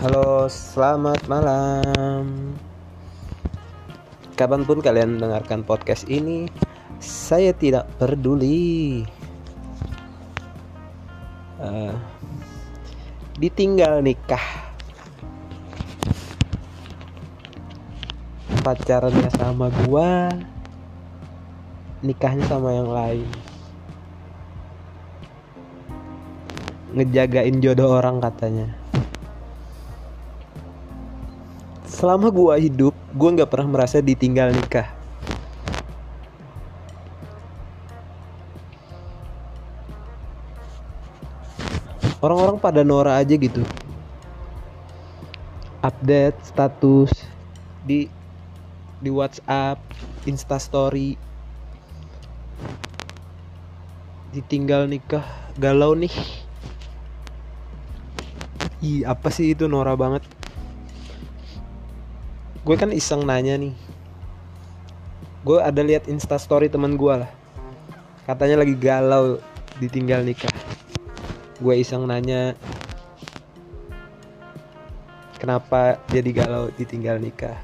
Halo, selamat malam. Kapan pun kalian mendengarkan podcast ini, saya tidak peduli. Uh, ditinggal nikah, pacarannya sama gua, nikahnya sama yang lain. Ngejagain jodoh orang katanya selama gua hidup gua nggak pernah merasa ditinggal nikah. Orang-orang pada Nora aja gitu. Update status di di WhatsApp Instastory ditinggal nikah galau nih. Ih, apa sih itu? Nora banget gue kan iseng nanya nih. Gue ada lihat instastory teman gue lah. Katanya lagi galau ditinggal nikah. Gue iseng nanya kenapa jadi galau ditinggal nikah?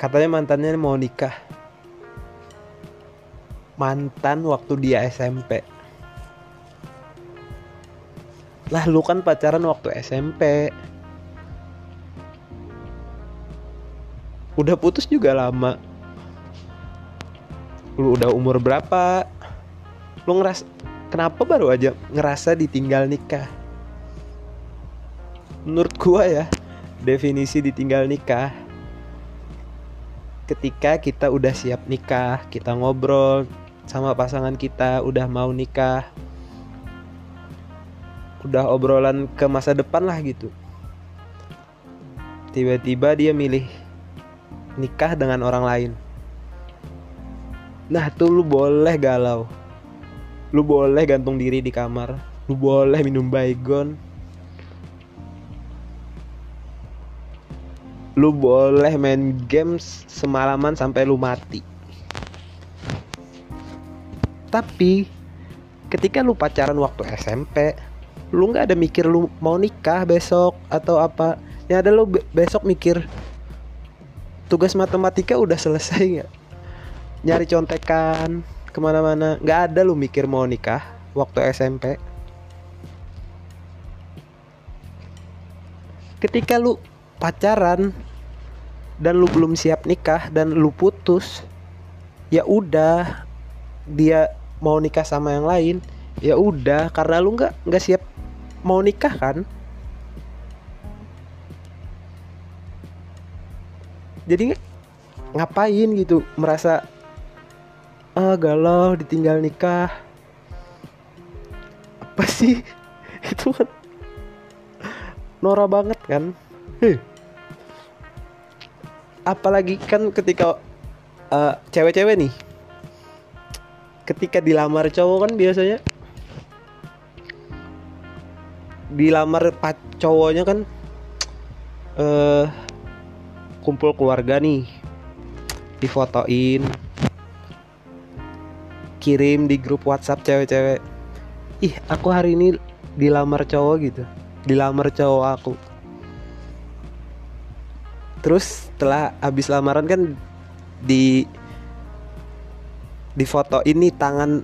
Katanya mantannya mau nikah. Mantan waktu dia SMP lah lu kan pacaran waktu SMP udah putus juga lama. Lu udah umur berapa? Lu ngeras kenapa baru aja ngerasa ditinggal nikah? Menurut gua ya definisi ditinggal nikah ketika kita udah siap nikah kita ngobrol sama pasangan kita udah mau nikah udah obrolan ke masa depan lah gitu. Tiba-tiba dia milih nikah dengan orang lain. Nah tuh lu boleh galau. Lu boleh gantung diri di kamar. Lu boleh minum baygon. Lu boleh main games semalaman sampai lu mati. Tapi ketika lu pacaran waktu SMP Lu gak ada mikir lu mau nikah besok atau apa. Yang ada lu besok mikir tugas matematika udah selesai nggak? Nyari contekan ke mana-mana. Nggak ada lu mikir mau nikah waktu SMP ketika lu pacaran dan lu belum siap nikah dan lu putus ya udah dia mau nikah sama yang lain ya udah. Karena lu nggak nggak siap mau nikah kan jadi ngapain gitu? Merasa ah galau ditinggal nikah. Apa sih? Itu kan Nora banget kan? Huh. apalagi kan ketika uh, cewek-cewek nih. Ketika dilamar cowok kan biasanya dilamar cowoknya kan eh uh, kumpul keluarga nih difotoin kirim di grup WhatsApp cewek-cewek. Ih aku hari ini dilamar cowok gitu dilamar cowok aku. Terus setelah habis lamaran kan di di foto ini tangan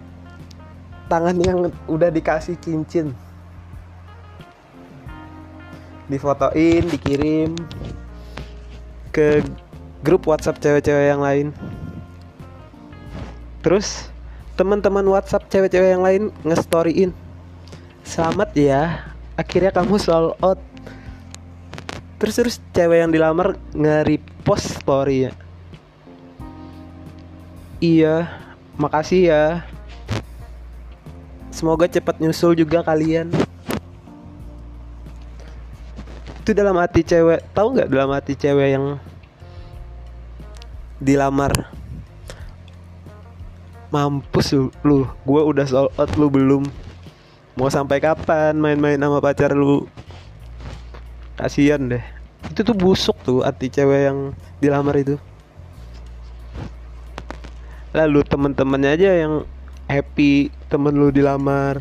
tangan yang udah dikasih cincin. Difotoin dikirim ke grup WhatsApp cewek-cewek yang lain. Terus teman-teman WhatsApp cewek-cewek yang lain ngestoryin. Selamat ya, akhirnya kamu sold out. Terus terus cewek yang dilamar nge-repost story ya. Iya, makasih ya. Semoga cepat nyusul juga kalian. Itu dalam hati cewek, tahu nggak dalam hati cewek yang dilamar. Mampus lu, gue udah sold out lu belum. Mau sampai kapan main-main sama pacar lu? Kasihan deh. Itu tuh busuk tuh hati cewek yang dilamar itu. Lalu temen-temennya aja yang happy temen lu dilamar.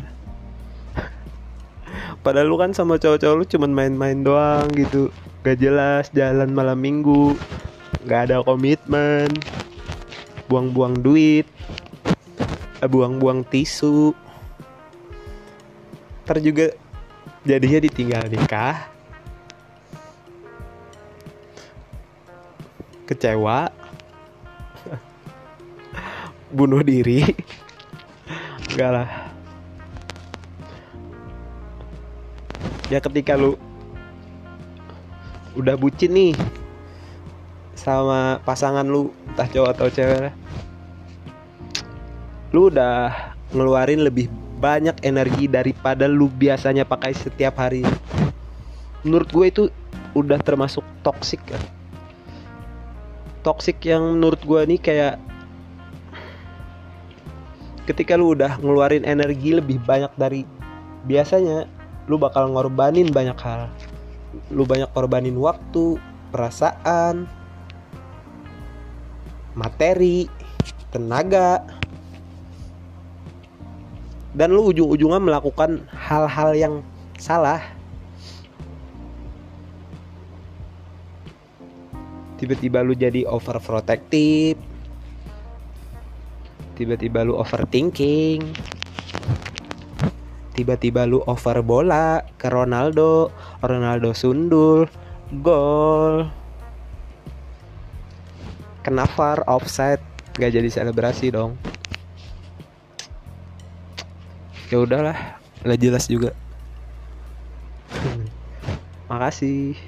Padahal lu kan sama cowok-cowok lu cuman main-main doang gitu. Gak jelas jalan malam minggu gak ada komitmen. Buang-buang duit. Eh, buang-buang tisu. Ntar juga jadinya ditinggal nikah. Kecewa. Bunuh diri. Enggak lah. Ya ketika lu udah bucin nih sama pasangan lu entah cowok atau cewek lah. Lu udah ngeluarin lebih banyak energi daripada lu biasanya pakai setiap hari. Menurut gue itu udah termasuk toxic kan toxic yang menurut gue nih kayak ketika lu udah ngeluarin energi lebih banyak dari biasanya lu bakal ngorbanin banyak hal. Lu banyak korbanin waktu perasaan materi tenaga. Dan lu ujung-ujungnya melakukan hal-hal yang salah. Tiba-tiba lu jadi overprotective. Tiba-tiba lu overthinking. Tiba-tiba lu over bola ke Ronaldo. Ronaldo sundul. Gol kena VAR offside gak jadi selebrasi dong? Ya udahlah nggak jelas juga. Makasih